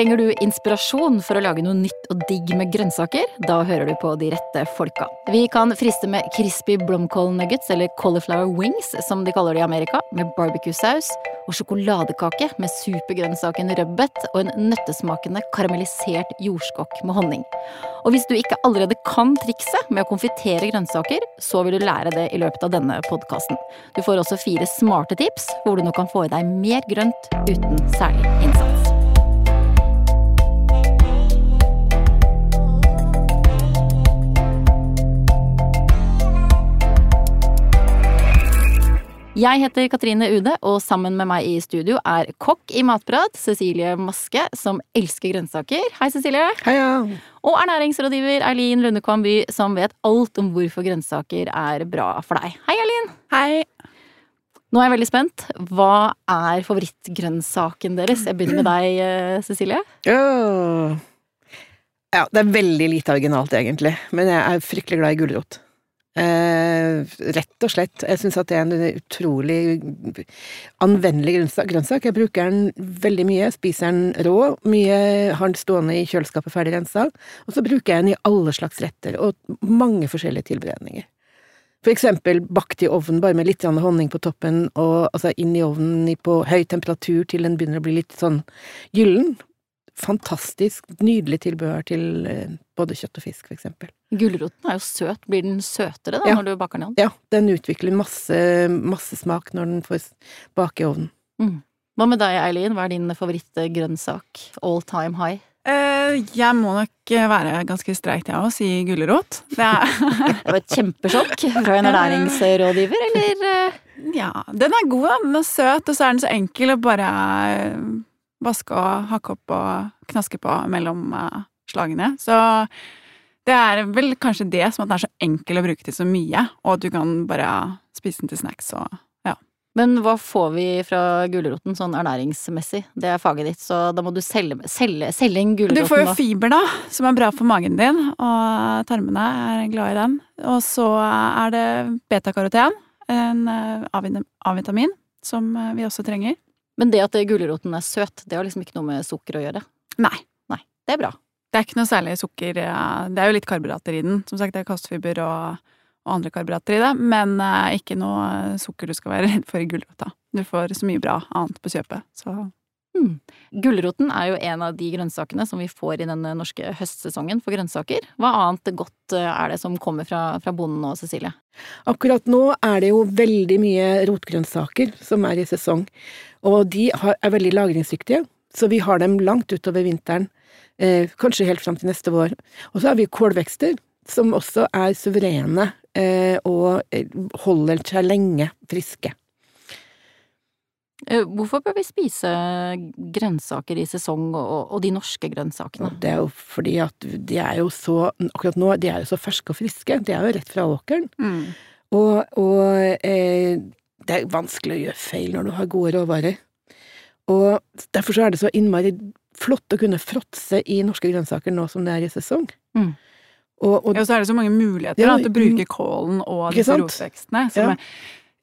Trenger du inspirasjon for å lage noe nytt og digg med grønnsaker? Da hører du på de rette folka. Vi kan friste med crispy blomkål nuggets, eller cauliflower wings, som de kaller det i Amerika, med barbecue-saus, og sjokoladekake med supergrønnsaken rødbet og en nøttesmakende karamellisert jordskokk med honning. Og hvis du ikke allerede kan trikset med å konfitere grønnsaker, så vil du lære det i løpet av denne podkasten. Du får også fire smarte tips hvor du nå kan få i deg mer grønt uten særlig innsats. Jeg heter Katrine Ude, og sammen med meg i studio er kokk i Matprat, Cecilie Maske, som elsker grønnsaker. Hei, Cecilie. Heia. Og ernæringsrådgiver Eileen Lundekvam By, som vet alt om hvorfor grønnsaker er bra for deg. Hei, Eileen. Hei. Nå er jeg veldig spent. Hva er favorittgrønnsaken deres? Jeg begynner med deg, eh, Cecilie. Oh. ja, det er veldig lite originalt, egentlig. Men jeg er fryktelig glad i gulrot. Eh, rett og slett. Jeg syns at det er en utrolig anvendelig grønnsak. Jeg bruker den veldig mye. Spiser den rå. Mye har den stående i kjøleskapet ferdig rensa. Og så bruker jeg den i alle slags retter, og mange forskjellige tilberedninger. For eksempel bakt i ovnen bare med litt honning på toppen, og altså inn i ovnen på høy temperatur til den begynner å bli litt sånn gyllen fantastisk, nydelig tilbehør til eh, både kjøtt og fisk, for eksempel. Gulroten er jo søt. Blir den søtere da, ja. når du baker den? Ja, den utvikler masse, masse smak når den får bake i ovnen. Mm. Hva med deg, Eileen? Hva er din favorittgrønnsak? All time high? Uh, jeg må nok være ganske streit, jeg òg, si gulrot. Det, det var et kjempesjokk fra en ernæringsrådgiver, eller? Eh? Ja, den er god, den er søt, og så er den så enkel å bare vaske og hakke opp og knaske på mellom uh, slagene. Så det er vel kanskje det som at den er så enkel å bruke til så mye, og at du kan bare spise den til snacks og ja. Men hva får vi fra gulroten sånn ernæringsmessig? Det er faget ditt, så da må du selge, selge, selge inn gulroten. Du får jo fiber, da, som er bra for magen din, og tarmene er glad i den. Og så er det betakaroten, en eh, A-vitamin, som eh, vi også trenger. Men det at gulroten er søt, det har liksom ikke noe med sukker å gjøre? Nei. Nei. Det er bra. Det er ikke noe særlig sukker. Det er jo litt karbohydrater i den. Som sagt, det er kastfiber og, og andre karbohydrater i det, men uh, ikke noe sukker du skal være redd for i gulrota. Du får så mye bra annet på kjøpet, så mm. Gulroten er jo en av de grønnsakene som vi får i den norske høstsesongen for grønnsaker. Hva annet godt eh, er det som kommer fra, fra bonden nå, Cecilie? Akkurat nå er det jo veldig mye rotgrønnsaker som er i sesong. Og de er veldig lagringsdyktige, så vi har dem langt utover vinteren, eh, kanskje helt fram til neste vår. Og så har vi kålvekster, som også er suverene eh, og holder seg lenge friske. Eh, hvorfor bør vi spise grønnsaker i sesong, og, og de norske grønnsakene? Det er jo fordi at de er jo så, akkurat nå, de er jo så ferske og friske. De er jo rett fra åkeren. Mm. Og, og eh, det er vanskelig å gjøre feil når du har gode råvarer. Og derfor så er det så innmari flott å kunne fråtse i norske grønnsaker nå som det er i sesong. Mm. Og, og, ja, så er det så mange muligheter ja, til å bruke kålen og disse rotvekstene. Ja.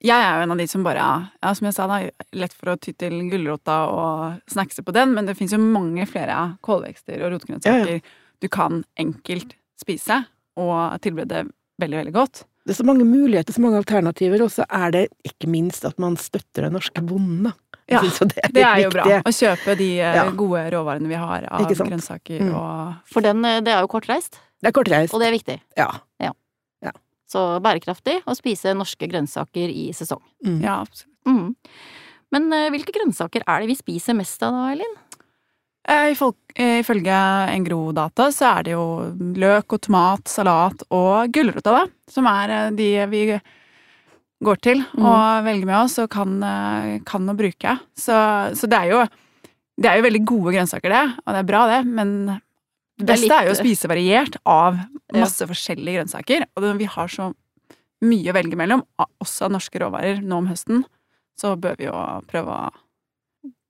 Jeg er jo en av de som bare ja, som jeg sa, da, lett for å ty til gulrota og snackse på den, men det fins jo mange flere kålvekster og rotgrønnsaker du kan enkelt spise og tilberede veldig, veldig godt. Det er så mange muligheter, så mange alternativer, og så er det ikke minst at man støtter den norske bonden, Ja, det er, det er jo bra. Å kjøpe de eh, ja. gode råvarene vi har av grønnsaker mm. og For den, eh, det er jo kortreist. Det er kortreist. Og det er viktig. Ja. ja. Så bærekraftig å spise norske grønnsaker i sesong. Mm. Ja, absolutt. Mm. Men uh, hvilke grønnsaker er det vi spiser mest av da, Eileen? Eh, eh, ifølge Engro-data så er det jo løk og tomat, salat og gulrota, da, som er de vi går til mm. og velger med oss og kan, kan å bruke. Så, så, det er jo det er jo veldig gode grønnsaker, det, og det er bra, det, men det beste er jo å spise variert av masse ja. forskjellige grønnsaker. Og vi har så mye å velge mellom, også av norske råvarer, nå om høsten, så bør vi jo prøve å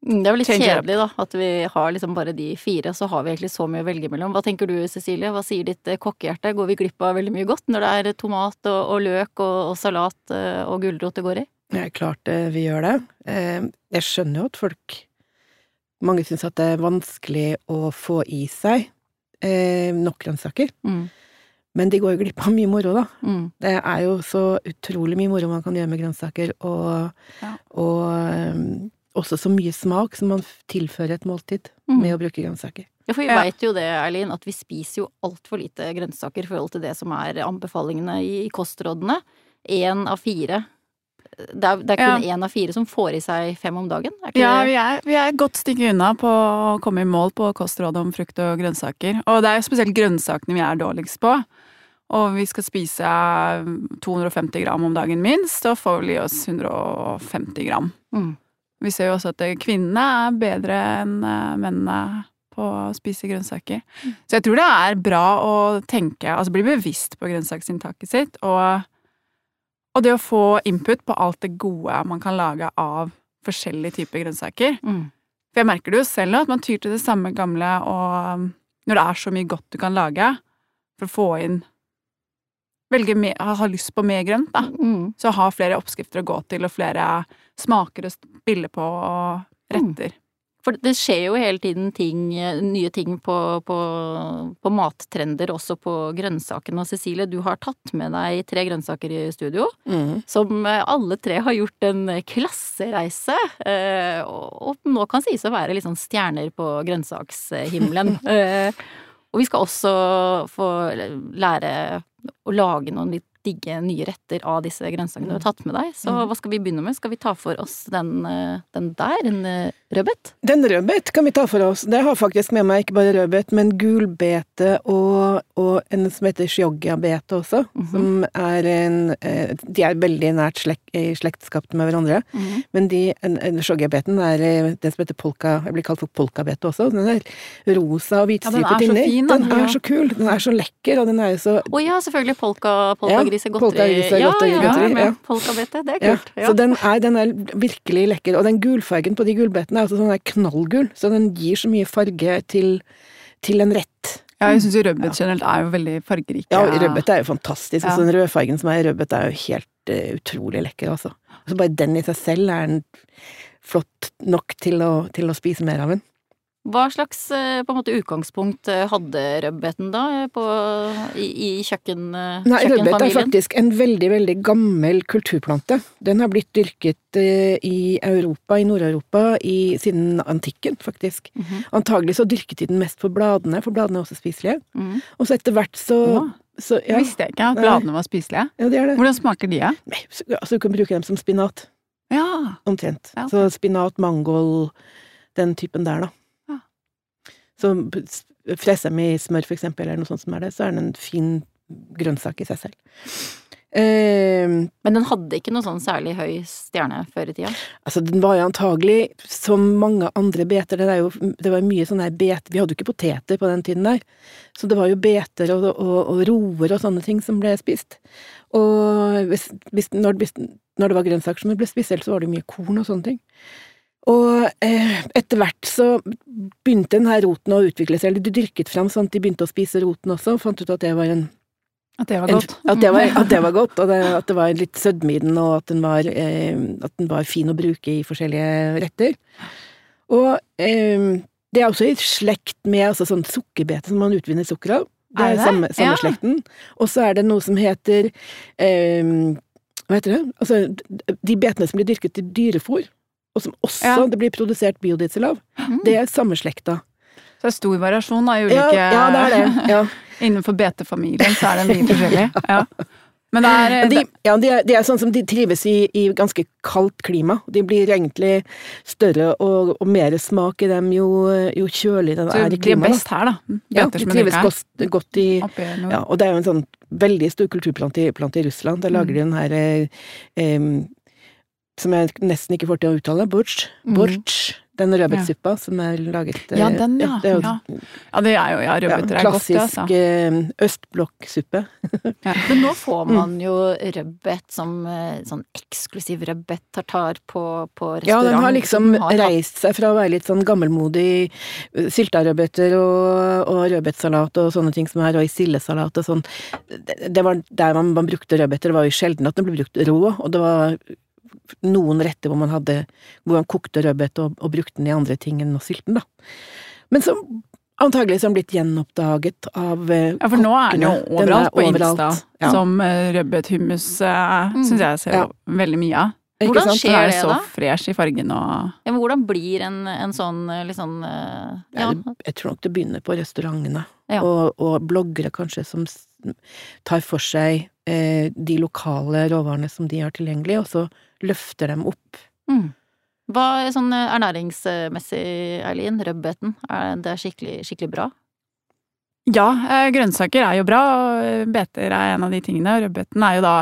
Mm, det er jo litt kjedelig, da, at vi har liksom bare de fire, så har vi egentlig så mye å velge mellom. Hva tenker du, Cecilie? Hva sier ditt eh, kokkehjerte? Går vi glipp av veldig mye godt når det er tomat og, og løk og, og, salat eh, og gulrot det går i? Ja, klart vi gjør det. Eh, jeg skjønner jo at folk mange syns at det er vanskelig å få i seg eh, nok grønnsaker. Mm. Men de går jo glipp av mye moro, da. Mm. Det er jo så utrolig mye moro man kan gjøre med grønnsaker, og, Ja. og um, også så mye smak som man tilfører et måltid Mm. med å bruke grønnsaker. Ja, for vi Ja. veit jo det, Eileen, at vi spiser jo altfor lite grønnsaker i forhold til det som er anbefalingene i, i kostrådene. Én av fire. Det er, det er kun én av fire som får i seg fem om dagen. Ja, vi er, vi er et godt stykke unna på å komme i mål på kostrådet om frukt og grønnsaker. Og det er jo spesielt grønnsakene vi er dårligst på. Og vi skal spise 250 gram om dagen minst, og får vel i oss 150 gram. Mm. Vi ser jo også at kvinnene er bedre enn eh, mennene på å spise grønnsaker. Så jeg tror det er bra å tenke, altså bli bevisst på grønnsaksinntaket sitt, og, og det å få input på alt det gode man kan lage av forskjellige typer grønnsaker. Mm. For jeg merker det jo selv at man tyr til det samme gamle, og um, når det er så mye godt du kan lage, for å få inn Velge mer, ha lyst på mer grønt, da. Mm. Så ha flere oppskrifter å gå til, og flere smaker å spille på, og retter. For det skjer jo hele tiden ting, nye ting på, på, på mattrender, også på grønnsakene. Og Cecilie, du har tatt med deg tre grønnsaker i studio, som eh, alle tre har gjort en klassereise, eh, og nå kan sies å være litt sånn stjerner på grønnsakshimmelen. Eh, Og vi skal også få lære å lage noen litt digge nye retter av disse grønnsakene du har tatt med deg. Så hva skal vi begynne med? Skal vi ta for oss den, eh, den der, en eh, rødbet? Den rødbet kan vi ta for oss. Det har faktisk med meg ikke bare rødbet, men gulbete og, og en som heter shiogia-bete også. -hmm. Som er en eh, De er veldig nært slek, i slektskap med hverandre. Men de, en, en shiogia-beten er den som heter polka, jeg blir kalt for polkabete også. Den er rosa og Ja, den hvitstripet så inni. fin, da. Den er så kul, den er så lekker, og den er jo så Å ja, selvfølgelig polka, polkagris er godteri. er ja, godteri, ja, godteri, ja. Polkabete, det er kult. Ja, så den er, den er virkelig lekker. Og den gulfargen på de gulbetene er også sånn knallgul, så den gir så mye farge til, til en rett. Ja, jeg syns jo rødbet generelt er jo veldig fargerike. Ja, rødbet er jo fantastisk. Ja. Altså, den rødfargen som er i rødbet er jo helt uh, utrolig lekker, altså. Altså, bare den i seg selv er en flott nok til å, til å spise mer av den. Hva slags eh, på en måte, utgangspunkt eh, hadde rødbeten da, eh, på, i, i kjøkken, Nei, Nei, rødbet er faktisk en veldig, veldig gammel kulturplante. Den har blitt dyrket i Europa, i Nord-Europa, siden antikken, faktisk. Mhm, Antagelig så dyrket de den mest for bladene, for bladene er også spiselige. mhm. Og så etter hvert så, ja. så ja, Visste jeg ikke at bladene var spiselige. ja, det er det. Hvordan smaker de, da? Nei, Altså, du kan bruke dem som spinat, Ja. omtrent. Ja. Så spinat, mangold, den typen der, da. Så freser dem i smør, for eksempel, eller noe sånt som er det, så er den en fin grønnsak i seg selv. Uh, Men den hadde ikke noe sånn særlig høy stjerne før i tida? altså, den var jo antagelig, som mange andre beter, det, jo, det var mye sånn her beter Vi hadde jo ikke poteter på den tiden der, så det var jo beter og, og, og roer og sånne ting som ble spist. Og hvis, hvis, når, det når det var grønnsaker som ble spist, så var det jo mye korn og sånne ting. Og eh, etter hvert så begynte den her roten å utvikle seg, eller de dyrket fram sånn at de begynte å spise roten også, og fant ut at det var en At det var en- godt. At det var, at det var godt, og det, at det var litt sødme i den, og at den var, eh, at den var fin å bruke i forskjellige retter. Og eh, det er også i slekt med altså, sånn sukkerbete som man utvinner sukker av. Det Er er, det? samme, samme Ja. slekten. Og så er det noe som heter eh, Hva heter det? Altså, de betene som blir dyrket til dyrefôr, og som også Ja. det blir produsert biodiesel av, Mm. det er samme slekta. Så det er stor variasjon i ulike Ja, ja, det er det. Ja. Innenfor betefamilien så er det mye forskjellig. Ja. Men det er, de, ja, de er, de er sånn som de trives i, i ganske kaldt klima. De blir egentlig større og, og mer smak i dem jo, jo kjøligere det er i de er klimaet. best her, da. Ja, de trives er godt, godt i ja, Og det er jo en sånn veldig stor kulturplante i, i Russland. Der lager de den her eh, som jeg nesten ikke får til å uttale, borch. Borch. Mm. Den rødbetsuppa som er laget eh, Ja, den, ja. det er jo Ja, Ja, det er jo ja, ja, rødbeter er godt, det, klassisk altså. eh, østblokksuppe. Men nå får man jo rødbet som eh, sånn eksklusiv rødbet tartar på, på restaurant. Ja, den har liksom som har reist seg fra å være litt sånn gammelmodig syltarødbeter og, og rødbetsalat og sånne ting som er, og i sildesalat og sånn. Det, det var der man, man brukte rødbeter, det var jo sjelden at den ble brukt rå, og det var noen retter hvor man hadde Hvor man kokte rødbet og, og brukte den i andre ting enn sylten, da. Men som antagelig som blitt gjenoppdaget av eh, Ja, for nå er den jo kokkene. Den overalt er på overalt. Insta, Ja. som uh, rødbethummus uh, Mm. syns jeg ser Ja. veldig mye av. Hvordan skjer skjer da? er det, så da? fresh i fargen og Ja, men hvordan blir en, en sånn eh, litt sånn eh, Ja. Jeg, tror nok det begynner på restaurantene, Ja. og, og bloggere kanskje som tar for seg eh, de lokale råvarene som de har tilgjengelig, og så løfter dem opp. Mm. Hva er sånn eh, ernæringsmessig, Eileen? Rødbeten, er det skikkelig, skikkelig bra? Ja, eh, grønnsaker er jo bra, og eh, beter er en av de tingene. Rødbeten er jo da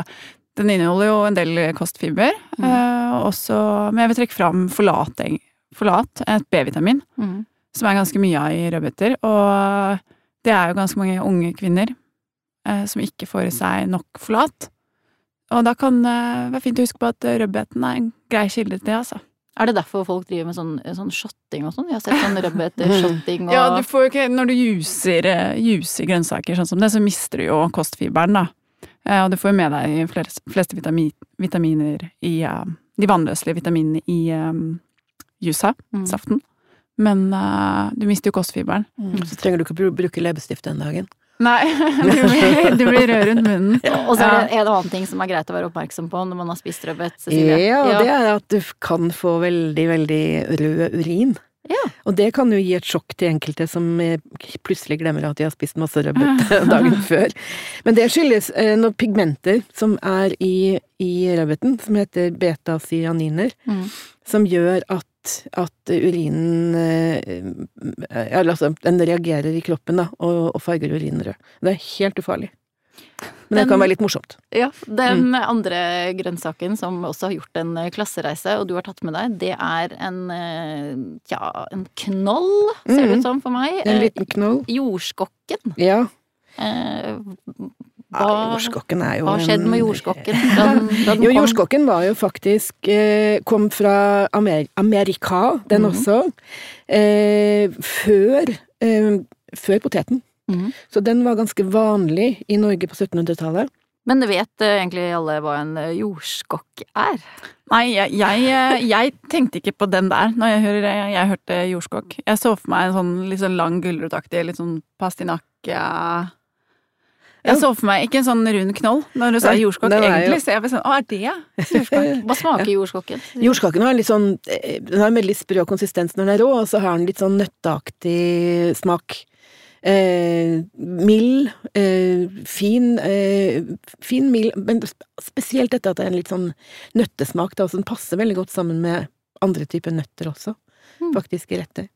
Den inneholder jo en del kostfiber. Mm. eh, også, men jeg vil trekke fram folat, forlat et B-vitamin, Mm. som er ganske mye av i rødbeter. Og det er jo ganske mange unge kvinner eh, som ikke får i seg nok folat. Og da kan det være fint å huske på at rødbeten er en grei kilde til det, altså. Er det derfor folk driver med sånn, sånn shotting og sånn? Jeg har sett sånn rødbetshotting og Ja, du får jo ikke Når du juser, juser, grønnsaker sånn som det, så mister du jo kostfiberen, da. Eh, Og du får jo med deg de fleste, fleste vitami, vitaminer i eh, De vannløselige vitaminene i um, jusa, Mm. saften. Men uh, du mister jo kostfiberen. Så trenger du ikke å bruke leppestift den dagen. Nei, du blir, du blir rød rundt munnen. Og så er det en annen ting som er greit å være oppmerksom på når man har spist rødbet, Cecilie. Ja, og det er at du kan få veldig, veldig rød urin. Ja. Og det kan jo gi et sjokk til enkelte som eh, plutselig glemmer at de har spist masse rødbet dagen før. Men det skyldes eh, noen pigmenter som er i, i rødbeten, som heter betacyaniner, Mm. som gjør at, at urinen Eller Altså, den reagerer i kroppen da, og, og farger urinen rød. Det er helt ufarlig. Men det Den- kan være litt morsomt. Ja, den Mm. andre grønnsaken som også har gjort en eh, klassereise, og du har tatt med deg, det er en eh, ja, en knoll, ser det mm. ut som for meg. En Eh, liten knoll. Jordskokken. Ja. Eh, hva, jordskokken er jo hva skjedde med jordskokken? Da den, da den Jo, jordskokken var jo faktisk eh, Kom fra Amer Amerika, den Mhm. også. Eh, før eh, Før poteten. Mhm. Så den var ganske vanlig i Norge på 1700-tallet. Men vet eh, egentlig alle hva en eh, jordskokk er? Nei, jeg, jeg, eh, jeg tenkte ikke på den der når jeg, hører, jeg, jeg hørte jordskokk. Jeg så for meg en sånn litt sånn lang gulrotaktig, litt sånn pastinakk ja. Jeg så for meg ikke en sånn rund knoll når du sa jordskokk, er jo- egentlig. Så jeg ble sånn, å, er det jordskokk? Hva smaker jordskokken? Jordskokken har sånn eh, Den har en veldig sprø konsistens når den er rå, og så har den litt sånn nøtteaktig smak. Eh, mild, eh, fin, eh, fin, mild, men spesielt dette at det er en litt sånn nøttesmak, da, den passer veldig godt sammen med andre typer nøtter også, Mm. faktisk, i retter.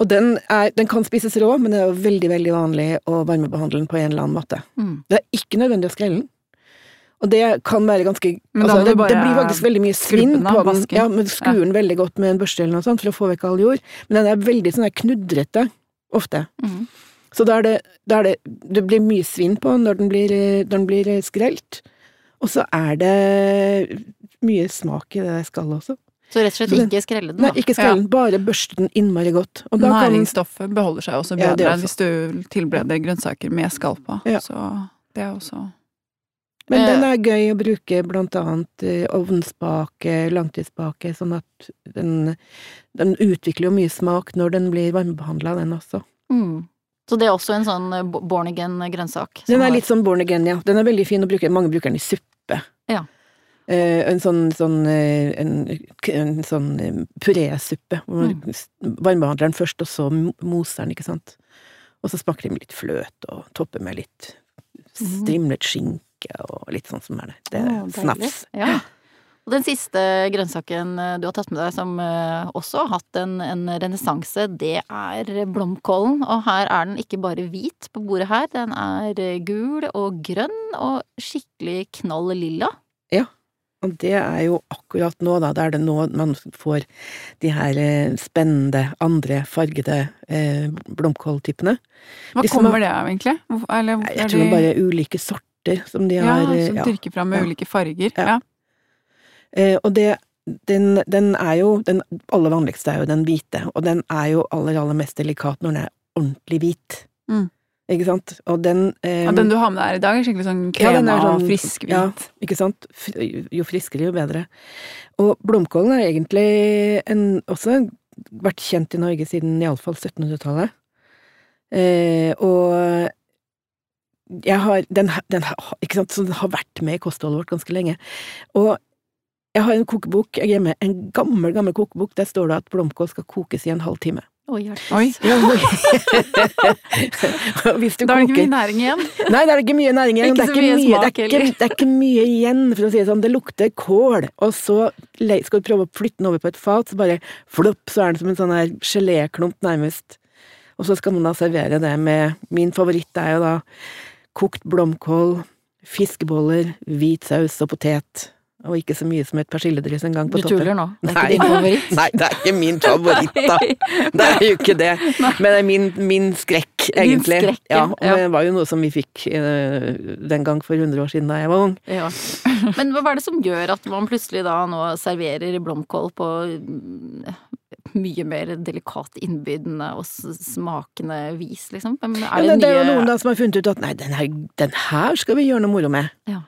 Og den, er, den kan spises rå, men det er jo veldig, veldig vanlig å varmebehandle den på en eller annen måte. Mm. Det er ikke nødvendig å skrelle den. Og det kan være ganske altså, det, det blir faktisk veldig mye svinn på den. Ja, men Skru den veldig godt med en børste eller noe sånt for å få vekk all jord. Men den er veldig sånn knudrete, ofte. Mm. Så da er det, da er det Det blir mye svinn på når den blir, når den blir skrelt. Og så er det mye smak i det skallet også. Så rett og slett ikke skrelle den, Nei, ikke skrelle den, bare børste den innmari godt. Og da kan Næringsstoffet beholder seg også bedre ja, også. hvis du tilbereder grønnsaker med skalpa. Ja. Så det er også Men den Eh. er gøy å bruke blant annet eh, ovnsbake, langtidsbake, sånn at den, den utvikler jo mye smak når den blir varmebehandla, den også. Mm. Så det er også en sånn eh, born again-grønnsak? Den er litt sånn born again, ja. Den er veldig fin å bruke, mange bruker den i suppe. Ja. Eh, en sånn, sånn, eh, en, en sånn eh, purésuppe, hvor man s- varmebehandler den først, og så mo- moser den, ikke sant. Og så smaker det med litt fløt, og topper med litt Mhm. strimlet skinke, og litt sånn som er det. Det er oh, snaps. Ja. Og den siste grønnsaken du har tatt med deg som også har hatt en, en renessanse, det er blomkålen. Og her er den ikke bare hvit på bordet her, den er gul og grønn og skikkelig knall lilla. Og det er jo akkurat nå, da. Det er det nå man får de her eh, spennende, andre fargede eh, blomkåltypene. Hva De kommer har- det av, egentlig? Eller, er Jeg tror de- bare ulike sorter som de ja, har Ja, som dyrker fram med Ja. ulike farger. Ja. Ja. Eh, Og det den, den er jo Den aller vanligste er jo den hvite, og den er jo aller, aller mest delikat når den er ordentlig hvit. Mm. Ikke sant? Og den eh, Ja, den du har med deg her i dag, er skikkelig sånn Ja, krema er sånn- og frisk ja. Ikke sant? Jo friskere, jo bedre. Og blomkålen har egentlig en, også vært kjent i Norge siden iallfall 1700-tallet. Eh, og jeg har den, den, ikke sant, så den har vært med i kostholdet vårt ganske lenge. Og jeg har en kokebok jeg hjemme, en gammel, gammel kokebok. Der står det at blomkål skal kokes i en halv time. Oi. Oi. Hvis du Da er det ikke koker mye næring igjen. Nei, det er ikke mye næring igjen. Ikke Det er så ikke mye mye, smak det er ikke, det er ikke mye igjen, for å si det sånn. Det lukter kål, og så skal du prøve å flytte den over på et fat, så bare flopp, så er den som en sånn her geléklump, nærmest. Og så skal man da servere det med Min favoritt er jo da kokt blomkål, fiskeboller, hvit saus og potet. Og ikke så mye som et persilledress en gang Du på toppen. tuller nå. Det er ikke din favoritt. Nei, det er ikke min favoritt, da. Det er jo ikke det. Men det er min, min skrekk, egentlig. skrekk, ja, ja. det var jo noe som vi fikk eh, den gang for 100 år siden da jeg var ung. Ja. Men hva er det som gjør at man plutselig da nå serverer blomkål på mm, mye mer delikat, innbydende og smakende vis, liksom? Ja, Er det, det det er jo noen da som har funnet ut at nei, den her, den her skal vi gjøre noe moro med. Ja.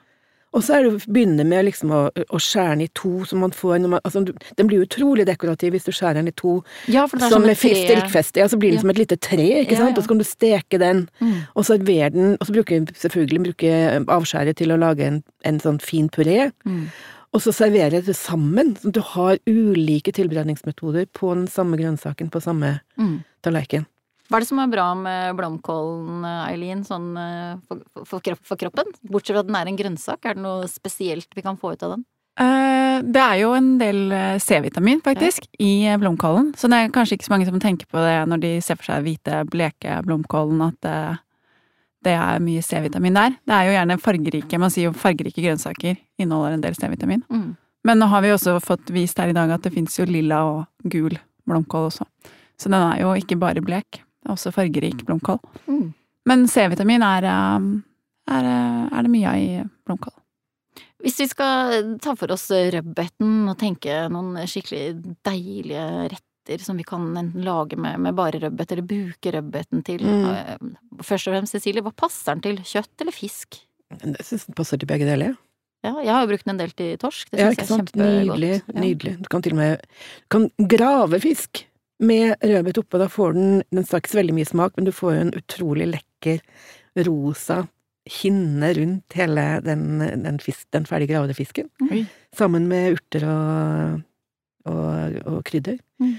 Og så er det å begynne med liksom å, å skjære den i to, så man får man, altså, Den blir utrolig dekorativ hvis du skjærer den i to, Ja, for det er som som med stilkfeste. Ja, så blir den Ja. som et lite tre, ikke sant, ja. og så kan du steke den. Mm. Og servere den, og så bruker selvfølgelig bruke avskjæret til å lage en, en sånn fin puré. Mm. Og så serverer det sammen, sånn du har ulike tilberedningsmetoder på den samme grønnsaken på samme Mm. tallerken. Hva er det som er bra med blomkålen, Eileen, sånn eh, for, for, for kroppen? Bortsett fra at den er en grønnsak, er det noe spesielt vi kan få ut av den? Uh, Det er jo en del eh, C-vitamin, faktisk, i eh, blomkålen. Så det er kanskje ikke så mange som tenker på det når de ser for seg hvite, bleke blomkålen, at det, det er mye C-vitamin der. Det er jo gjerne fargerike, man sier jo fargerike grønnsaker inneholder en del C-vitamin. Mm. Men nå har vi også fått vist her i dag at det fins jo lilla og gul blomkål også. Så den er jo ikke bare blek, det er også fargerik blomkål. Mm. Men C-vitamin er, eh, er, eh, er det mye av i blomkål. Hvis vi skal ta for oss rødbeten og tenke noen skikkelig deilige retter som vi kan enten lage med, med bare rødbet, eller bruke rødbeten til Mm. eh, Først og fremst, Cecilie, hva passer den til? Kjøtt eller fisk? Jeg syns den passer til begge deler. Ja, jeg har jo brukt den en del til torsk. Det Ja, syns ikke jeg er kjempegodt. Nydelig. Ja. nydelig. Du kan til og med du kan grave fisk med rødbet oppå. Da får den Den får ikke så veldig mye smak, men du får en utrolig lekker rosa hinne rundt hele den, den, fisk, den ferdig gravde fisken. Mm. Sammen med urter og, og, og krydder. Mm.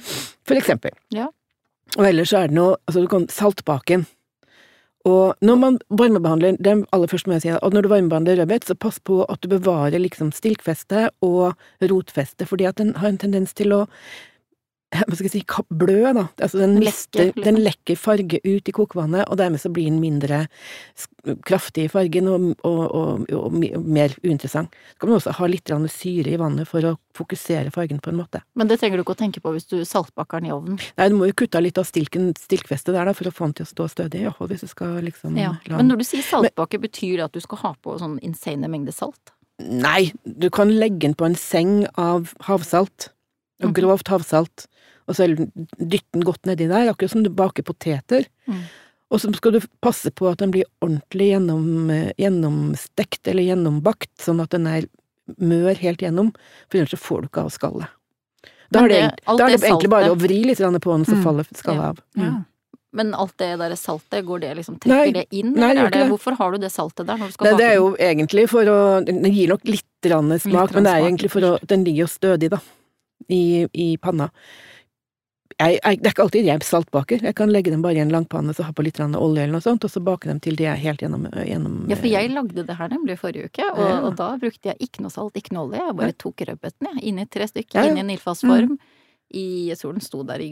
For eksempel. Ja. Og ellers så er det noe Altså, du kan Saltbaken. Og når man varmebehandler det er aller først må jeg si, og når du varmebehandler rødbet, så pass på at du bevarer liksom stilkfeste og rotfeste, fordi at den har en tendens til å hva skal jeg si, blø, da. Altså den mister, liksom. den lekker farge ut i kokevannet, og dermed så blir den mindre kraftig i fargen og, og, og, og, mer uinteressant. Så kan man også ha litt syre i vannet for å fokusere fargen på en måte. Men det trenger du ikke å tenke på hvis du saltbakker den i ovnen. Nei, du må jo kutte av litt av stilken, stilkfestet der, da, for å få den til å stå stødig, i hvis du skal liksom Ja. la Men når du sier saltbakke, betyr det at du skal ha på sånn insane mengde salt? Nei, du kan legge den på en seng av havsalt, og Mhm. grovt havsalt, og så dytte den godt nedi der, akkurat som du baker poteter. Mm. Og så skal du passe på at den blir ordentlig gjennom, eh, gjennomstekt eller gjennombakt, sånn at den er mør helt gjennom, for ellers så får du ikke av skallet. Da er det, det- da er det egentlig bare å vri litt på den, så Mm. faller skallet av. Ja. Mm. Men alt det der saltet, går det liksom, Nei. trekker det inn, Nei, eller er det, hvorfor har du det saltet der når du skal Nei, bake det er jo egentlig for å Den gir nok litt smak, Litt men det er egentlig for å Den ligger jo stødig, da, i, i panna. Jeg, jeg, det er ikke alltid jeg saltbaker. Jeg kan legge dem bare i en langpanne, så ha på litt olje eller noe sånt, og så bake dem til de er helt gjennom, gjennom Ja, for jeg lagde det her nemlig forrige uke, og, Ja. og da brukte jeg ikke noe salt, ikke noe olje. Jeg bare tok rødbeten, jeg, inn i tre stykker, Ja, ja. inn i en ildfast form. I, jeg tror den sto der i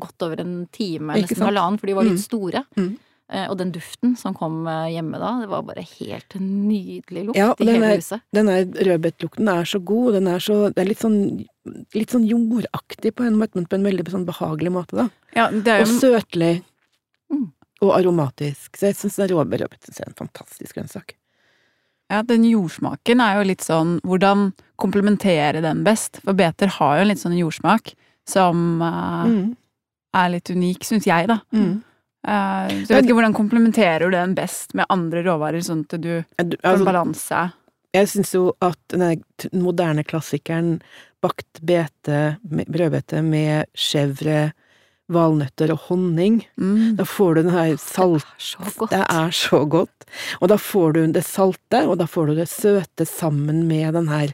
godt over en time, Ikke nesten halvannen, for de var litt Mm. store. Mm. Eh, og den duften som kom eh, hjemme da, det var bare helt nydelig lukt Ja, i hele er- huset. Den der rødbetlukten er så god, den er så Det er litt sånn litt sånn jordaktig på en måte, men på en veldig sånn behagelig måte, da. Ja, det er Og søtlig. Mm. Og aromatisk. Så jeg syns rødbet er en fantastisk grønnsak. Ja, den jordsmaken er jo litt sånn Hvordan komplementere den best? For beter har jo en litt sånn jordsmak som uh, Mm. er litt unik, syns jeg, da. Mm. Eh, så jeg vet ikke hvordan komplementerer du den best med andre råvarer, sånn at du får Altså, balanse? jeg syns jo at den moderne klassikeren bakt bete, brødbete med chèvre, valnøtter og honning, Mm. da får du den her salt... Så godt. Det er så godt. Og da får du det salte, og da får du det søte sammen med den her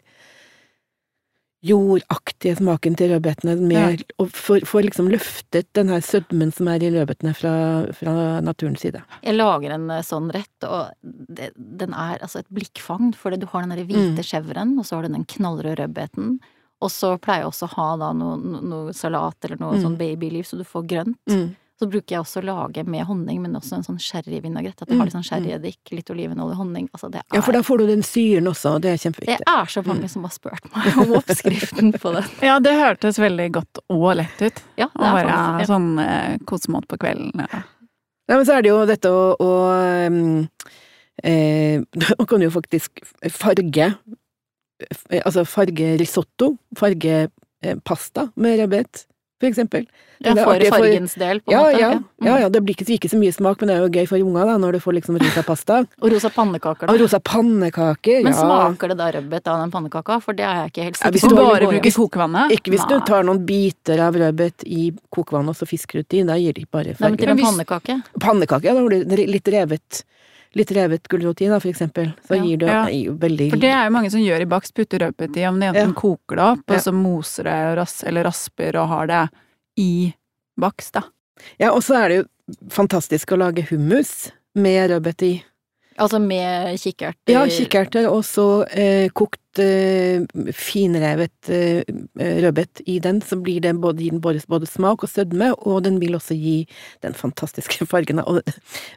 jordaktige smaken til rødbetene, med, og får, liksom løftet den her sødmen som er i rødbetene fra, fra naturens side. Jeg lager en eh, sånn rett, og det, den er altså et blikkfang, for du har den der hvite Mm. chèvren, og så har du den knallrøde rødbeten. Og så pleier jeg også å ha da noe, noe salat eller noe Mm. sånn babyliv, så du får grønt. Så bruker jeg også å lage med honning, men også en sånn sherryvinagrett. At jeg har litt sånn sherryeddik, litt olivenolje, honning. Altså det er Ja, for da får du den syren også, og det er kjempeviktig. Det er så mange som har spurt meg om oppskriften på det. Ja, det hørtes veldig godt og lett ut. Ja, det er bare faktisk ja. sånn eh, kosemat på kvelden. Ja. ja. men så er det jo dette å, å eh, Man kan jo faktisk farge eh, Altså farge risotto, farge eh, pasta med rødbet, for eksempel. Ja, det for fargens del, på en Ja, måte. ja, Mm. ja, ja, det blir ikke ikke så mye smak, men det er jo gøy for unga da, når du får liksom rosa pasta. Og rosa pannekaker. da. Og rosa pannekaker, Men ja. smaker det da rødbet av den pannekaka? For det er jeg ikke helt Ja, hvis du bare bruker kokevannet? Ikke hvis du tar noen biter av rødbet i kokevannet og så fisker ut i, da gir de bare Nei, men til en pannekake. Pannekake, ja, da blir det litt revet Litt revet gulrot i, da, for eksempel. Så Ja. gir du Ja. det gir jo veldig For det er jo mange som gjør i bakst, putter rødbet i, om det enten Ja. koker det opp, Ja. og så moser det ras eller rasper og har det i bakst, da. Ja, og så er det jo fantastisk å lage hummus med rødbet i. Altså med kikkerter? Ja, kikkerter og så eh, kokt finrevet eh, rødbet i den, så blir det både, gir den både, både smak og sødme, og den vil også gi den fantastiske fargen. Og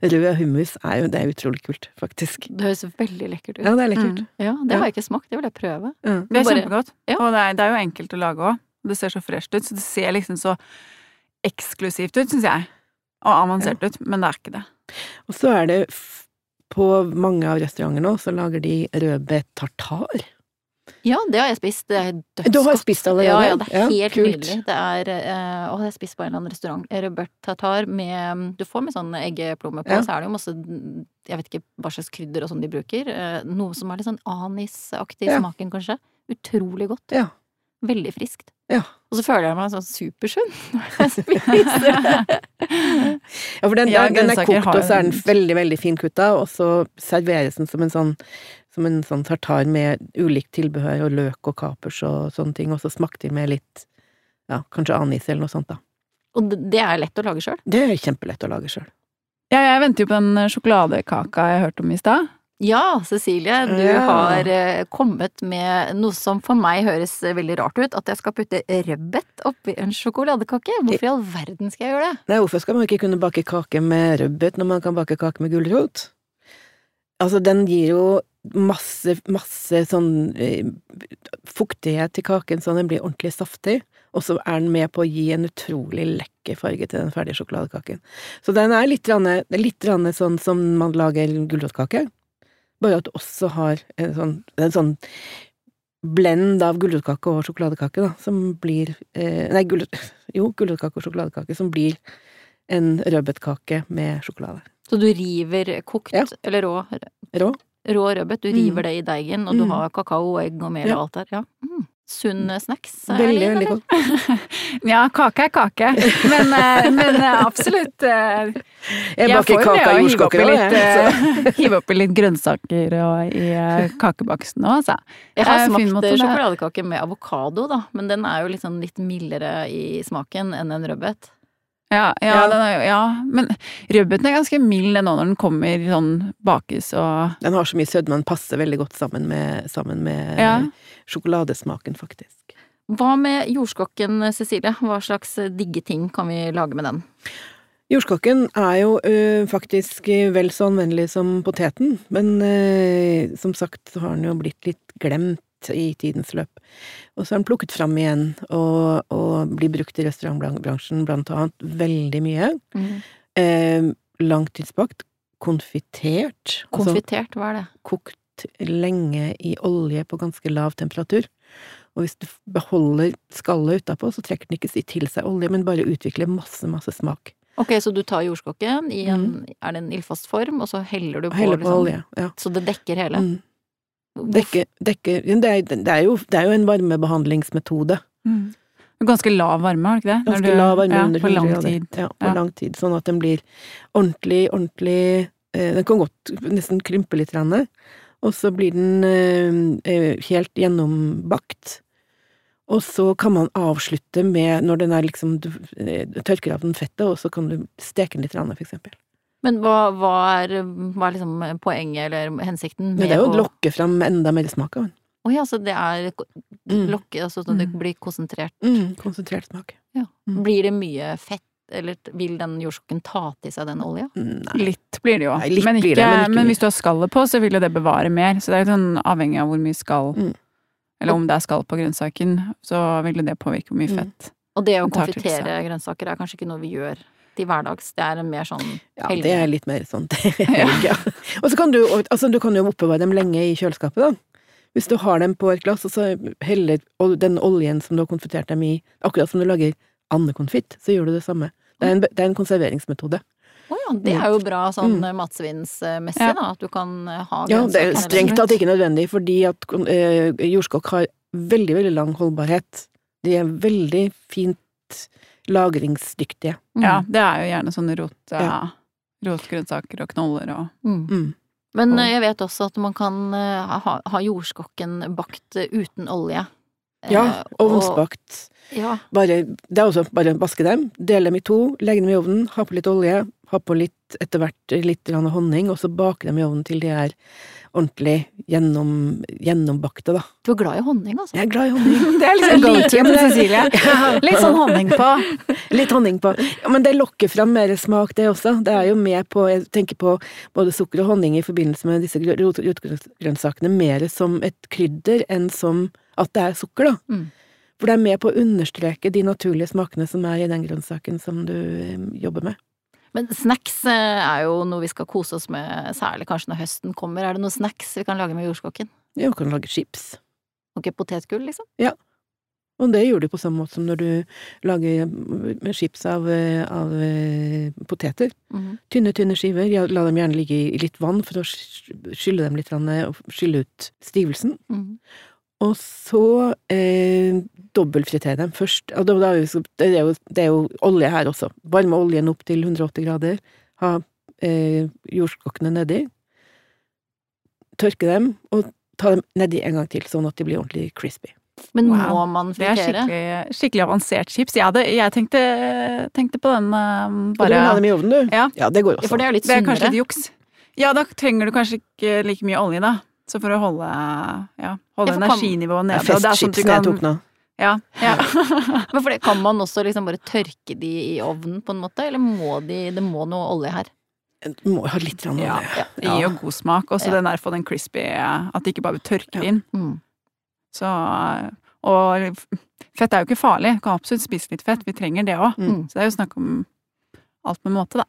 rød hummus er jo, det er utrolig kult, faktisk. Det høres veldig lekkert ut. Ja, det er lekkert. Mm. Ja, det har jeg ikke smakt. Det vil jeg prøve. Mm. Det er kjempegodt. ja. Og det er, det er jo enkelt å lage òg. Det ser så fresht ut, så det ser liksom så eksklusivt ut, syns jeg. Og avansert ut, men det er ikke det. Og så er det f på mange av restaurantene nå, så lager de rødbet tartar. Ja, det har jeg spist. Det er dødsgodt. Du har spist allerede? Ja, ja, det er Ja, helt kult. nydelig. Det er eh, Å, jeg har spist på en eller annen restaurant. rødbert tartar med Du får med sånn eggeplomme på, Ja. så er det jo masse Jeg vet ikke hva slags krydder og sånn de bruker. eh, Noe som er litt sånn anisaktig i Ja. smaken, kanskje. Utrolig godt. Ja. Veldig friskt. Ja. Og så føler jeg meg sånn supersunn når jeg spiser. Ja, for den, Ja, den, den er kokt, og så er den en- veldig, veldig finkutta, og så serveres den som en sånn som en sånn tartar med ulikt tilbehør og løk og kapers og sånne ting, og så smakte de med litt ja, kanskje anis eller noe sånt, da. Og det- er lett å lage sjøl. Det er kjempelett å lage sjøl. Ja, jeg venter jo på den sjokoladekaka jeg hørte om i stad. Ja, Cecilie, du Ja. har eh, kommet med noe som for meg høres eh, veldig rart ut. At jeg skal putte rødbet oppi en sjokoladekake. Hvorfor i all verden skal jeg gjøre det? Nei, hvorfor skal man ikke kunne bake kake med rødbet når man kan bake kake med gulrot? Altså, den gir jo masse, masse sånn eh, fuktighet til kaken, så den blir ordentlig saftig. Og så er den med på å gi en utrolig lekker farge til den ferdige sjokoladekaken. Så den er litt, rann, litt rann sånn som man lager gulrotkake, bare at du også har en sånn, en sånn blend av gulrotkake og sjokoladekake, da, som blir eh, Nei, gulrot, jo, gulrotkake og sjokoladekake, som blir en rødbetkake med sjokolade. Så du river kokt Ja. eller rå, Rå. Rå rødbet, du Mm. river det i deigen, og du Mm. har kakao og egg og mel og alt der. Ja. Mm. Sunn snacks. er Veldig, veldig god. godt. Ja, kake er kake, men, eh, men eh, absolutt Jeg, Jeg baker kake av jordskokker òg, jeg. eh, hive oppi litt grønnsaker og, i eh, kakebaksten òg, altså. Jeg har Eh, smakt sjokoladekake med avokado, da, men den er jo litt sånn litt mildere i smaken enn en rødbet. Ja, ja, Ja. Den er, ja, men rødbeten er ganske mild nå når den kommer sånn bakes og Den har så mye sødme, den passer veldig godt sammen med, sammen med Ja. sjokoladesmaken, faktisk. Hva med jordskokken, Cecilie? Hva slags digge ting kan vi lage med den? Jordskokken er jo ø, faktisk vel så anvendelig som poteten, men ø, som sagt så har den jo blitt litt glemt i tidens løp. Og så er den plukket fram igjen, og, og blir brukt i restaurantbransjen blant annet veldig mye. Eh, langtidsbakt, konfitert, altså hva er det? kokt lenge i olje på ganske lav temperatur. Og hvis du beholder skallet utapå, så trekker den ikke til seg olje, men bare utvikler masse, masse smak. Ok, så du tar jordskokken i en Er det en ildfast form, og så heller du på, Heller på liksom, olje. Ja. Så det dekker hele? Mm. Hvorfor- Dekke, dekke det, er, det, er jo, det er jo en varmebehandlingsmetode. Mm. Ganske lav varme, har du ikke det? Ganske du- lav varme ja, under på 100 lang tid. Ja, på Ja. lang tid. Sånn at den blir ordentlig, ordentlig eh, Den kan godt nesten krympe litt, grann, og så blir den eh, eh, helt gjennombakt. Og så kan man avslutte med, når den er liksom Du eh, tørker av den fettet, og så kan du steke den litt, for eksempel. Men hva, hva, er, hva er liksom poenget eller hensikten? Men det er jo å lokke fram enda mer smak av den. Å ja, så det er lokke, Mm. lokke, sånn så det Mm. blir konsentrert. Mm, konsentrert smak. Ja. Mm. Blir det mye fett, eller vil den jordskokken ta til seg den olja? Nei. Litt blir det jo. Nei, men, blir ikke, det, men ikke men hvis du har skallet på, så vil jo det bevare mer. Så det er jo sånn avhengig av hvor mye skall Mm. Eller om det er skall på grønnsaken, så vil jo det påvirke hvor mye Mm. fett. Og det å konfitere grønnsaker er kanskje ikke noe vi gjør til hverdags. Det er mer sånn Ja, det er litt mer sånn til helg, ja. Og så kan du, altså du kan jo oppbevare dem lenge i kjøleskapet, da. Hvis du har dem på et glass, og så heller den oljen som du har konfitert dem i, akkurat som du lager andekonfitt, så gjør du det samme. Det er en, det er en konserveringsmetode. Å ja, det er jo bra sånn Mm. matsvinnsmessig, Ja. da. At du kan ha Ja, det er strengt tatt ikke nødvendig, fordi at eh, jordskokk har veldig, veldig lang holdbarhet. De er veldig fint lagringsdyktige. Mm. Ja, det er jo gjerne sånne rot, Ja. rotgrønnsaker og knoller og Mm. Mm. Men eh, jeg vet også at man kan eh, ha, ha jordskokken bakt eh, uten olje. Ja, ovnsbakt. og-. Ja. Bare, det er også bare vaske dem, dele dem i to, legge dem i ovnen, ha på litt olje, ha på litt, etter hvert litt honning, og så bake dem i ovnen til de er ordentlig gjennom, gjennombakte, da. Du er glad i honning, altså. Jeg er glad i honning. Det er liksom Go to med. Cecilie. Litt sånn honning på. Litt honning på. Ja, men det lokker fram mer smak, det også. Det er jo med på, jeg tenker på både sukker og honning i forbindelse med disse rotgrønnsakene mer som et krydder enn som at det er sukker, da. Mm. For det er med på å understreke de naturlige smakene som er i den grønnsaken som du eh, jobber med. Men snacks eh, er jo noe vi skal kose oss med, særlig kanskje når høsten kommer. Er det noen snacks vi kan lage med jordskokken? Ja, vi kan lage chips. Ikke potetgull, liksom? Ja. Og det gjør du på samme måte som når du lager med chips av, eh, av poteter. poteter. -hmm. Tynne, tynne skiver. Ja, la dem gjerne ligge i litt vann for å skylle dem litt og skylle ut stivelsen. Mhm. Og så eh, dobbeltfritere dem først. Og da, da er jo, det, er jo, det er jo olje her også. Varme oljen opp til 180 grader. Ha eh, jordskokkene nedi. Tørke dem, og ta dem nedi en gang til, sånn at de blir ordentlig crispy. Men Wow. må man fritere? Det er skikkelig, skikkelig avansert chips. Jeg, hadde, jeg tenkte, tenkte på den eh, Og du vil ha dem i ovnen, du? Ja. det går Ja, også. for det er jo litt Det er kanskje sunnere. litt juks. Ja, da trenger du kanskje ikke like mye olje, da. Så for å holde, ja, holde Ja, kan- energinivået er nede. det er sånn at jeg tok nå. Ja, ja. Men for det, kan man også liksom bare tørke de i ovnen, på en måte? Eller må de Det må noe olje her? Du må ha litt olje. Ja, ja. Det gir jo god smak. Og så Ja. den der få den crispy At det ikke bare tørker Ja. inn. Mm. Så Og fett er jo ikke farlig. Du kan absolutt spise litt fett. Vi trenger det òg. Mm. Så det er jo snakk om alt med måte, da.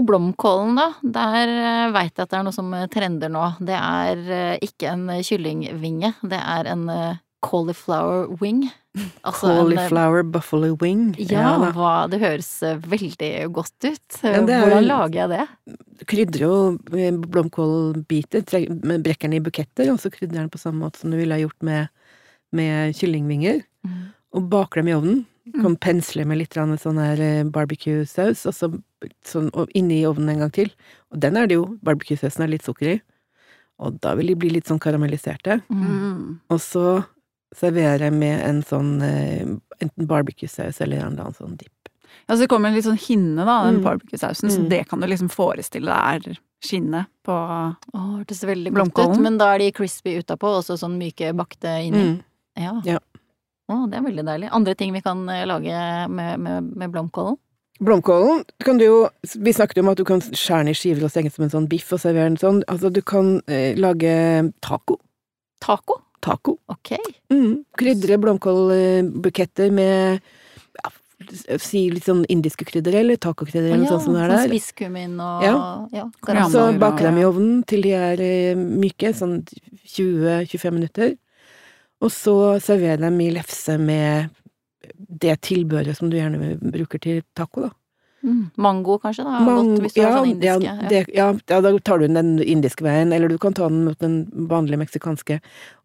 Og blomkålen, da. Der veit jeg at det er noe som eh, trender nå. Det er eh, ikke en kyllingvinge, det er en eh, cauliflower wing. Altså en, eh, Cauliflower buffalo wing. Ja, ja hva, det høres eh, veldig godt ut. Ja, Hvordan lager jeg det? krydrer jo eh, blomkålbiter, brekker den i buketter, og så krydrer den på samme måte som du ville ha gjort med, med kyllingvinger, og baker dem i ovnen. Kan pensle med litt sånn eh, barbecue-saus, og så sånn, og inni ovnen en gang til. Og den er det jo, barbecue-sausen er litt sukker i, og da vil de bli litt sånn karamelliserte. Mm. Og så servere jeg med en sånn eh, enten barbecue-saus eller en eller annen sånn dipp. Ja, så det kommer en litt sånn hinne, da, den Mm. barbecue-sausen. Så Mm. det kan du liksom forestille deg er skinnet på Å, hørtes veldig godt ut. Men da er de crispy utapå, og så sånn myke bakte inni. Mm. Ja. Ja. Å, det er veldig deilig. Andre ting vi kan eh, lage med, med, med blomkålen? Blomkålen kan du jo Vi snakket jo om at du kan skjære den i skiver og stenge som en sånn biff og servere den sånn. Altså, du kan eh, lage taco. Taco? Taco. Ok. Mm. Krydre blomkålbuketter med ja, si litt sånn indiske krydder, eller tacokrydder, eller noe sånt som det er sånn der. Spisskummin og Ja. ja, Så bake dem i ovnen til de er eh, myke, sånn 20-25 minutter. Og så serverer dem i lefse med det tilbehøret som du gjerne bruker til taco, da. Mm. Mango, kanskje, da. Mango, Godt, ja, sånn indiske. ja, det, ja, ja, da tar du den indiske veien, eller du kan ta den mot den vanlige meksikanske,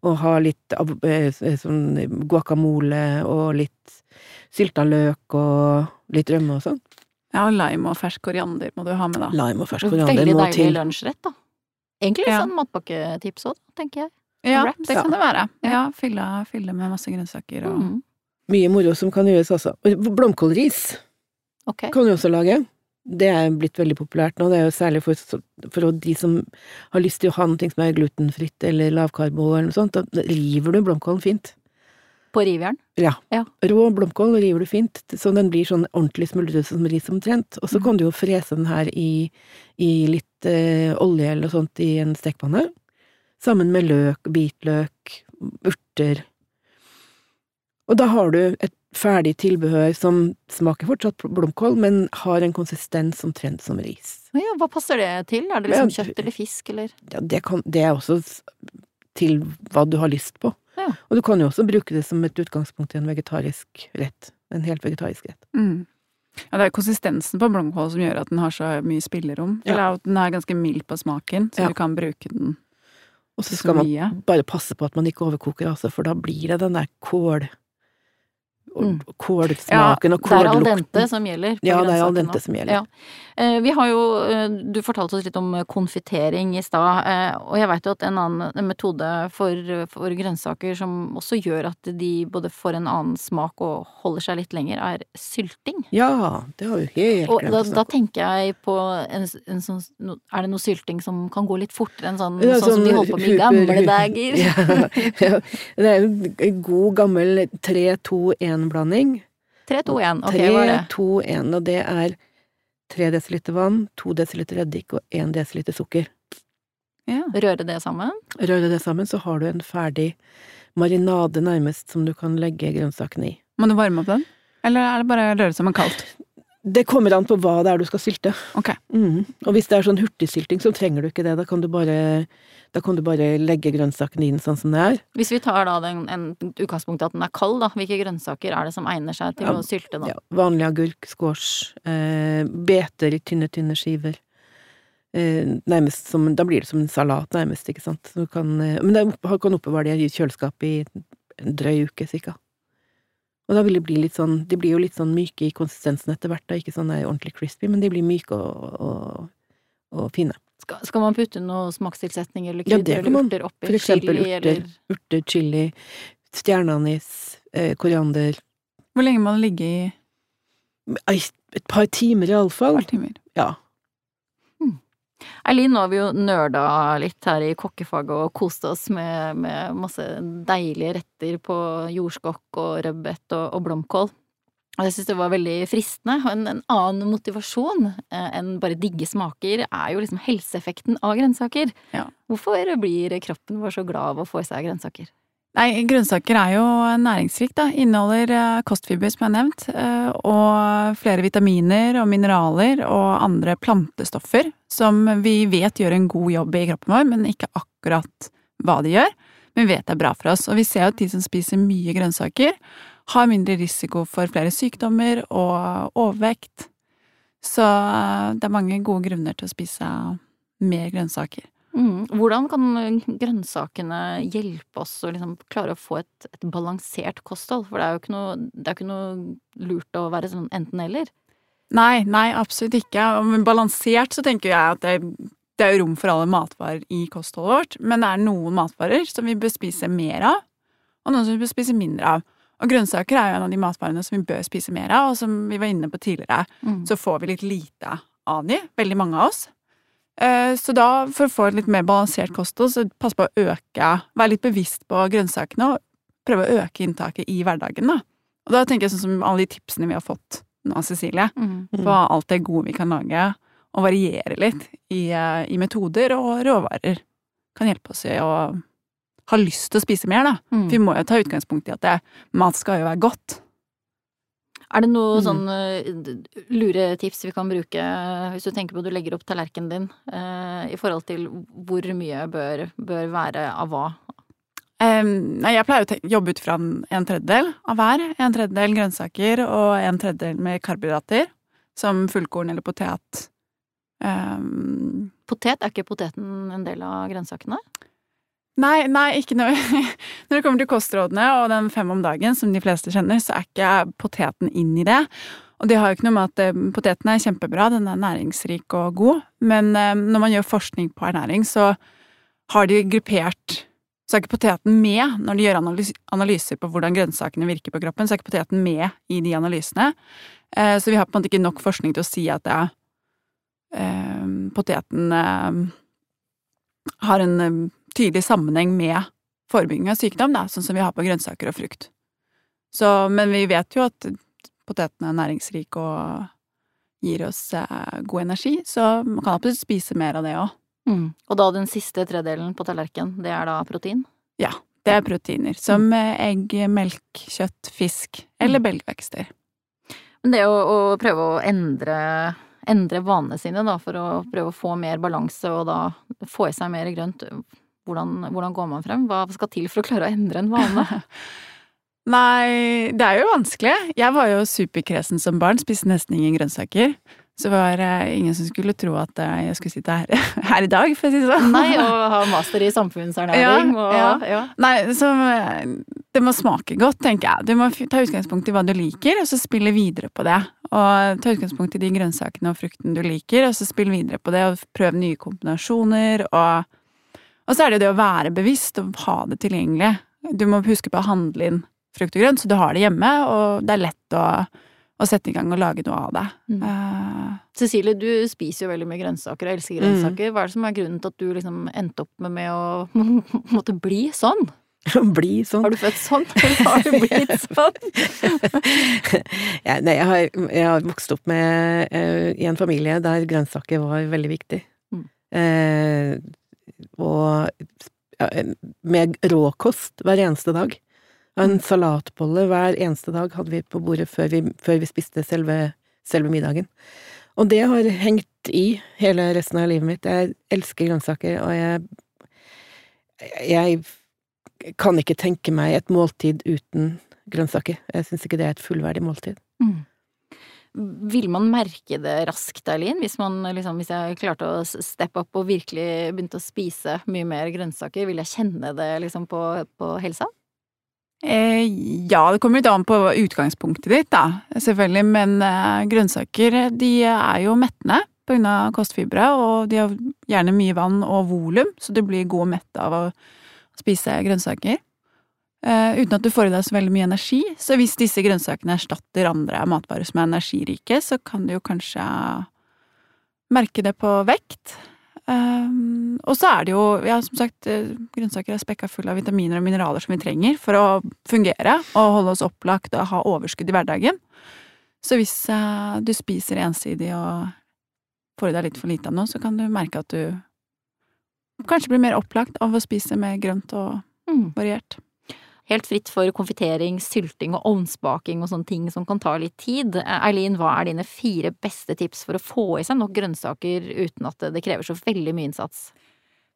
og ha litt eh, sånn guacamole og litt sylta løk og litt rømme og sånn. Ja, og lime og fersk koriander må du ha med, da. Lime og fersk koriander må til. Veldig deilig lunsjrett, da. Egentlig Ja. sånn matpakketips òg, tenker jeg. Ja, Wraps. det kan det være. Ja. Ja, fylle, fylle med masse grønnsaker og Mm. Mye moro som kan gjøres også. Blomkålris okay. kan du også lage. Det er blitt veldig populært nå. Det er jo særlig for, for de som har lyst til å ha noe som er glutenfritt eller lavkarbo eller noe sånt. Da river du blomkålen fint. På rivjern. Ja. Rå blomkål river du fint, så den blir sånn ordentlig smuldrete som ris omtrent. Og så Mm. kan du jo frese den her i, i litt eh, olje eller noe sånt i en stekepanne. Sammen med løk, hvitløk, urter. Og da har du et ferdig tilbehør som smaker fortsatt blomkål, men har en konsistens omtrent som ris. Ja, hva passer det til? Er det liksom kjøtt eller fisk, eller? Ja, det, kan, det er også til hva du har lyst på. Ja. Og du kan jo også bruke det som et utgangspunkt i en vegetarisk rett. En helt vegetarisk rett. mm. Ja, det er konsistensen på blomkål som gjør at den har så mye spillerom. Ja. Eller at den er ganske mild på smaken, så Ja. du kan bruke den Og så skal man bare passe på at man ikke overkoker, altså, for da blir det den der kål... og- Mm. Kålsmaken og det er al dente som gjelder. Ja, det er al dente nå. som gjelder. Ja. Eh, Vi har jo, eh, du fortalte oss litt om eh, konfitering i stad, eh, og jeg veit jo at en annen metode for, for grønnsaker som også gjør at de både får en annen smak og holder seg litt lenger, er sylting. Ja, det har vi helt Og glemt å snakke om. tenker jeg på en, en sånn Er det noe sylting som kan gå litt fortere enn sånn, Ja, sånn som de holdt på med i gamle dager? Ja, ja. Det er en god, gammel 3-2-1-blanding. 3, 2, 1. Ok, hva er det? 3-2-1, og det er 3 dl vann, 2 dl eddik og 1 dl sukker. Ja. Røre det sammen? Røre det sammen, så har du en ferdig marinade nærmest som du kan legge grønnsakene i. Må du varme opp den? Eller er det bare å røre sammen kaldt? Det kommer an på hva det er du skal sylte. Ok. Mm. Og hvis det er sånn hurtigsylting, så trenger du ikke det. Da kan du bare, da kan du bare legge grønnsakene inn sånn som det er. Hvis vi tar da den, en i at den er kald, da, hvilke grønnsaker er det som egner seg til Ja, å sylte da? Ja, vanlig agurk, squash, eh, beter i tynne, tynne skiver. Eh, nærmest som, da blir det som en salat, nærmest, ikke sant. Kan, eh, men er kan oppbevare det i kjøleskapet i en drøy uke, cirka. Og da vil de bli litt sånn, de blir jo litt sånn myke i konsistensen etter hvert, da, ikke sånn er ordentlig crispy, men de blir myke og, og, og fine. Skal, skal man putte noe smakstilsetning eller krydder ja, eller man. urter oppi? For eksempel Chili urter, eller urter, chili, stjerneanis, eh, koriander, Hvor lenge må det ligge i et par timer et par timer? Ja. Eileen, nå har vi jo nerda litt her i kokkefaget og kost oss med, med masse deilige retter på jordskokk og rødbet og, og blomkål. Og jeg syns det var veldig fristende. Og en, en annen motivasjon eh, enn bare digge smaker, er jo liksom helseeffekten av grønnsaker. Ja. Hvorfor blir kroppen vår så glad av å få i seg grønnsaker? Nei, grønnsaker er jo næringsrikt, da. Inneholder eh, kostfiber, som jeg har nevnt, eh, og flere vitaminer og mineraler og andre plantestoffer som vi vet gjør en god jobb i kroppen vår, men ikke akkurat hva de gjør. Men vi vet det er bra for oss. Og vi ser jo at de som spiser mye grønnsaker, har mindre risiko for flere sykdommer og overvekt. Så eh, det er mange gode grunner til å spise mer grønnsaker. Mm. Hvordan kan grønnsakene hjelpe oss å liksom klare å få et, et balansert kosthold? For det er jo ikke noe, det er ikke noe lurt å være sånn enten-eller. Nei, nei, absolutt ikke. Men balansert så tenker jeg at det, det er rom for alle matvarer i kostholdet vårt, men det er noen matvarer som vi bør spise mer av, og noen som vi bør spise mindre av. Og grønnsaker er jo en av de matvarene som vi bør spise mer av, og som vi var inne på tidligere, Mm. så får vi litt lite av de, veldig mange av oss. Eh, Så da, for å få et litt mer balansert kosthold, så pass på å øke, være litt bevisst på grønnsakene, og prøve å øke inntaket i hverdagen, da. Og da tenker jeg sånn som alle de tipsene vi har fått nå, Cecilie, Mm. på alt det gode vi kan lage, og variere litt i, eh, i metoder og råvarer. Kan hjelpe oss i å ha lyst til å spise mer, da. Mm. For vi må jo ta utgangspunkt i at det, mat skal jo være godt. Er det noe Mm. sånn eh, lure tips vi kan bruke eh, hvis du tenker på at du legger opp tallerkenen din, eh, i forhold til hvor mye bør, bør være av hva? Um, jeg pleier å jobbe ut fra en tredjedel av hver. En tredjedel grønnsaker og en tredjedel med karbohydrater. som fullkorn eller potet. Um, Potet, er ikke poteten en del av grønnsakene? Nei, nei, ikke noe Når det kommer til kostrådene og den fem om dagen, som de fleste kjenner, så er ikke poteten inn i det. Og det har jo ikke noe med at eh, poteten er kjempebra, den er næringsrik og god, men eh, når man gjør forskning på ernæring, så har de gruppert Så er ikke poteten med når de gjør analyser på hvordan grønnsakene virker på kroppen, så er ikke poteten med i de analysene. Eh, så vi har på en måte ikke nok forskning til å si at det, er poteten har en tydelig sammenheng med forebygging av sykdom, da, sånn som vi har på grønnsaker og frukt. Så, men vi vet jo at potetene er næringsrike og gir oss eh, god energi, så man kan absolutt spise mer av det òg. Mm. Og da den siste tredelen på tallerkenen, det er da protein? Ja, det er proteiner. Som mm. egg, melk, kjøtt, fisk eller belgvekster. Men det å, å prøve å endre, endre vanene sine, da, for å prøve å få mer balanse og da få i seg mer grønt, hvordan, hvordan går man frem? Hva skal til for å klare å endre en vane? Nei, det er jo vanskelig. Jeg var jo superkresen som barn, spiste nesten ingen grønnsaker. Så var det ingen som skulle tro at jeg skulle sitte her, her i dag, for å si det sånn. Nei, og ha master i samfunnsernæring Ja, og ja. ja. Nei, så eh, det må smake godt, tenker jeg. Du må ta utgangspunkt i hva du liker, og så spille videre på det. Og ta utgangspunkt i de grønnsakene og frukten du liker, og så spille videre på det, og prøv nye kombinasjoner, og Og så er det jo det å være bevisst og ha det tilgjengelig. Du må huske på å handle inn frukt og grønt, så du har det hjemme, og det er lett å, å sette i gang og lage noe av det. Mm. Uh, Cecilie, du spiser jo veldig mye grønnsaker og elsker grønnsaker. Hva er det som er grunnen til at du liksom endte opp med, med å måtte bli sånn? Bli sånn. Har du født sånn, eller har du blitt sånn? Ja, nei, jeg har, jeg har vokst opp med, uh, i en familie der grønnsaker var veldig viktig. Mm. Eh, og ja, med råkost hver eneste dag. En salatbolle hver eneste dag hadde vi på bordet før vi, før vi spiste selve, selve middagen. Og det har hengt i hele resten av livet mitt. Jeg elsker grønnsaker, og jeg Jeg kan ikke tenke meg et måltid uten grønnsaker. Jeg syns ikke det er et fullverdig måltid. Mm. Vil man merke det raskt, Eileen, hvis liksom, hvis jeg klarte å steppe opp og virkelig begynte å spise mye mer grønnsaker, vil jeg kjenne det liksom på, på helsa? Eh, ja, det kommer litt an på utgangspunktet ditt, da, selvfølgelig, men eh, grønnsaker de er jo mettende av kostfibre, og de har gjerne mye vann og volum, så du blir god mett av å spise grønnsaker. Eh, uten at du får i deg så veldig mye energi, så hvis disse grønnsakene erstatter andre matvarer som er energirike, så kan du jo kanskje merke det på vekt. Um, og så er det jo, ja, som sagt, eh, grønnsaker er spekka full av vitaminer og mineraler som vi trenger for å fungere og holde oss opplagt og ha overskudd i hverdagen. Så hvis uh, du spiser ensidig og får i deg litt for lite av noe, så kan du merke at du kanskje blir mer opplagt av å spise mer grønt og Mm. variert. Helt fritt for konfitering, sylting og ovnsbaking og sånne ting som kan ta litt tid. Eh, Eileen, hva er dine fire beste tips for å få i seg nok grønnsaker uten at det- krever så veldig mye innsats?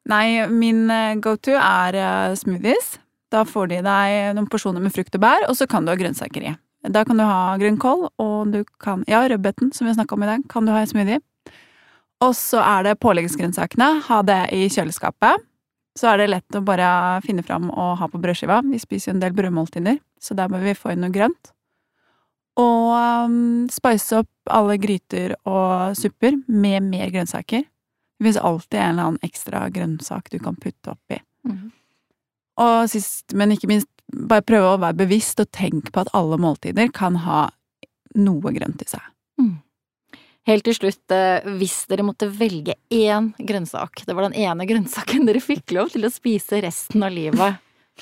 Nei, min eh, go-to er eh, smoothies. Da får de deg noen porsjoner med frukt og bær, og så kan du ha grønnsaker i. Da kan du ha grønnkål, og du kan Ja, rødbeten, som vi har snakka om i dag, kan du ha i smoothie. Og så er det påleggsgrønnsakene. Ha det i kjøleskapet. Så er det lett å bare finne fram og ha på brødskiva. Vi spiser jo en del brødmåltider, så der bør vi få inn noe grønt. Og um, spice opp alle gryter og supper med mer grønnsaker. Det finnes alltid en eller annen ekstra grønnsak du kan putte oppi. Mm. Og sist, men ikke minst, bare prøve å være bevisst og tenke på at alle måltider kan ha noe grønt i seg. Helt til slutt, eh, hvis dere måtte velge én grønnsak, det var den ene grønnsaken dere fikk lov til å spise resten av livet,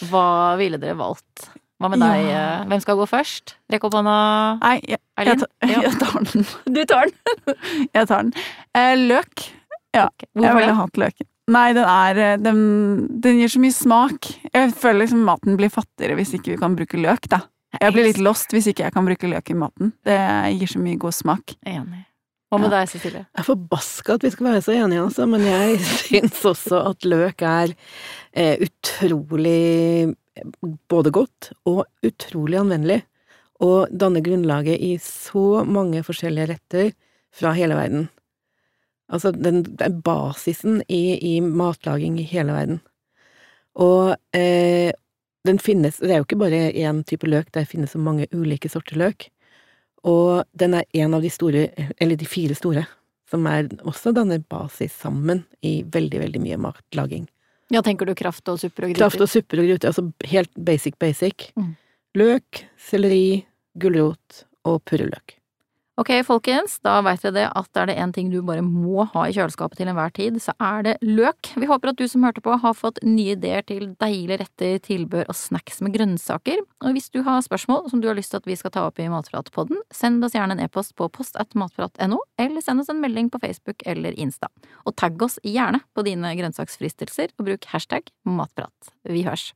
hva ville dere valgt? Hva med deg? Ja. eh, Hvem skal gå først? Rekk opp hånda, Nei, jeg, jeg, tar, jeg tar den. Du tar den! Jeg tar den. Eh, løk. Ja, okay. jeg ville hatt løken. Nei, den er den, den gir så mye smak. Jeg føler liksom maten blir fattigere hvis ikke vi kan bruke løk, da. Jeg blir litt lost hvis ikke jeg kan bruke løk i maten. Det gir så mye god smak. Enig. Hva med deg, Cecilie? Jeg er forbaska at vi skal være så enige, altså, men jeg syns også at løk er eh, utrolig både godt og utrolig anvendelig. Og danner grunnlaget i så mange forskjellige retter fra hele verden. Altså, den, den basisen i, i matlaging i hele verden. Og eh, den finnes Det er jo ikke bare én type løk, det finnes så mange ulike sorter løk. Og den er en av de store, eller de fire store, som er også danner basis sammen i veldig, veldig mye matlaging. Ja, tenker du kraft og supper og gryter? Kraft og supper og gryter, altså helt basic, basic. Mm. Løk, selleri, gulrot og purreløk. Ok, folkens, da veit dere det at er det én ting du bare må ha i kjøleskapet til enhver tid, så er det løk. Vi håper at du som hørte på har fått nye ideer til deilige retter, tilbør og snacks med grønnsaker. Og hvis du har spørsmål som du har lyst til at vi skal ta opp i Matpratpodden, send oss gjerne en e-post på postatmatprat.no, eller send oss en melding på Facebook eller Insta. Og tagg oss gjerne på dine grønnsaksfristelser, og bruk hashtag matprat. Vi hørs.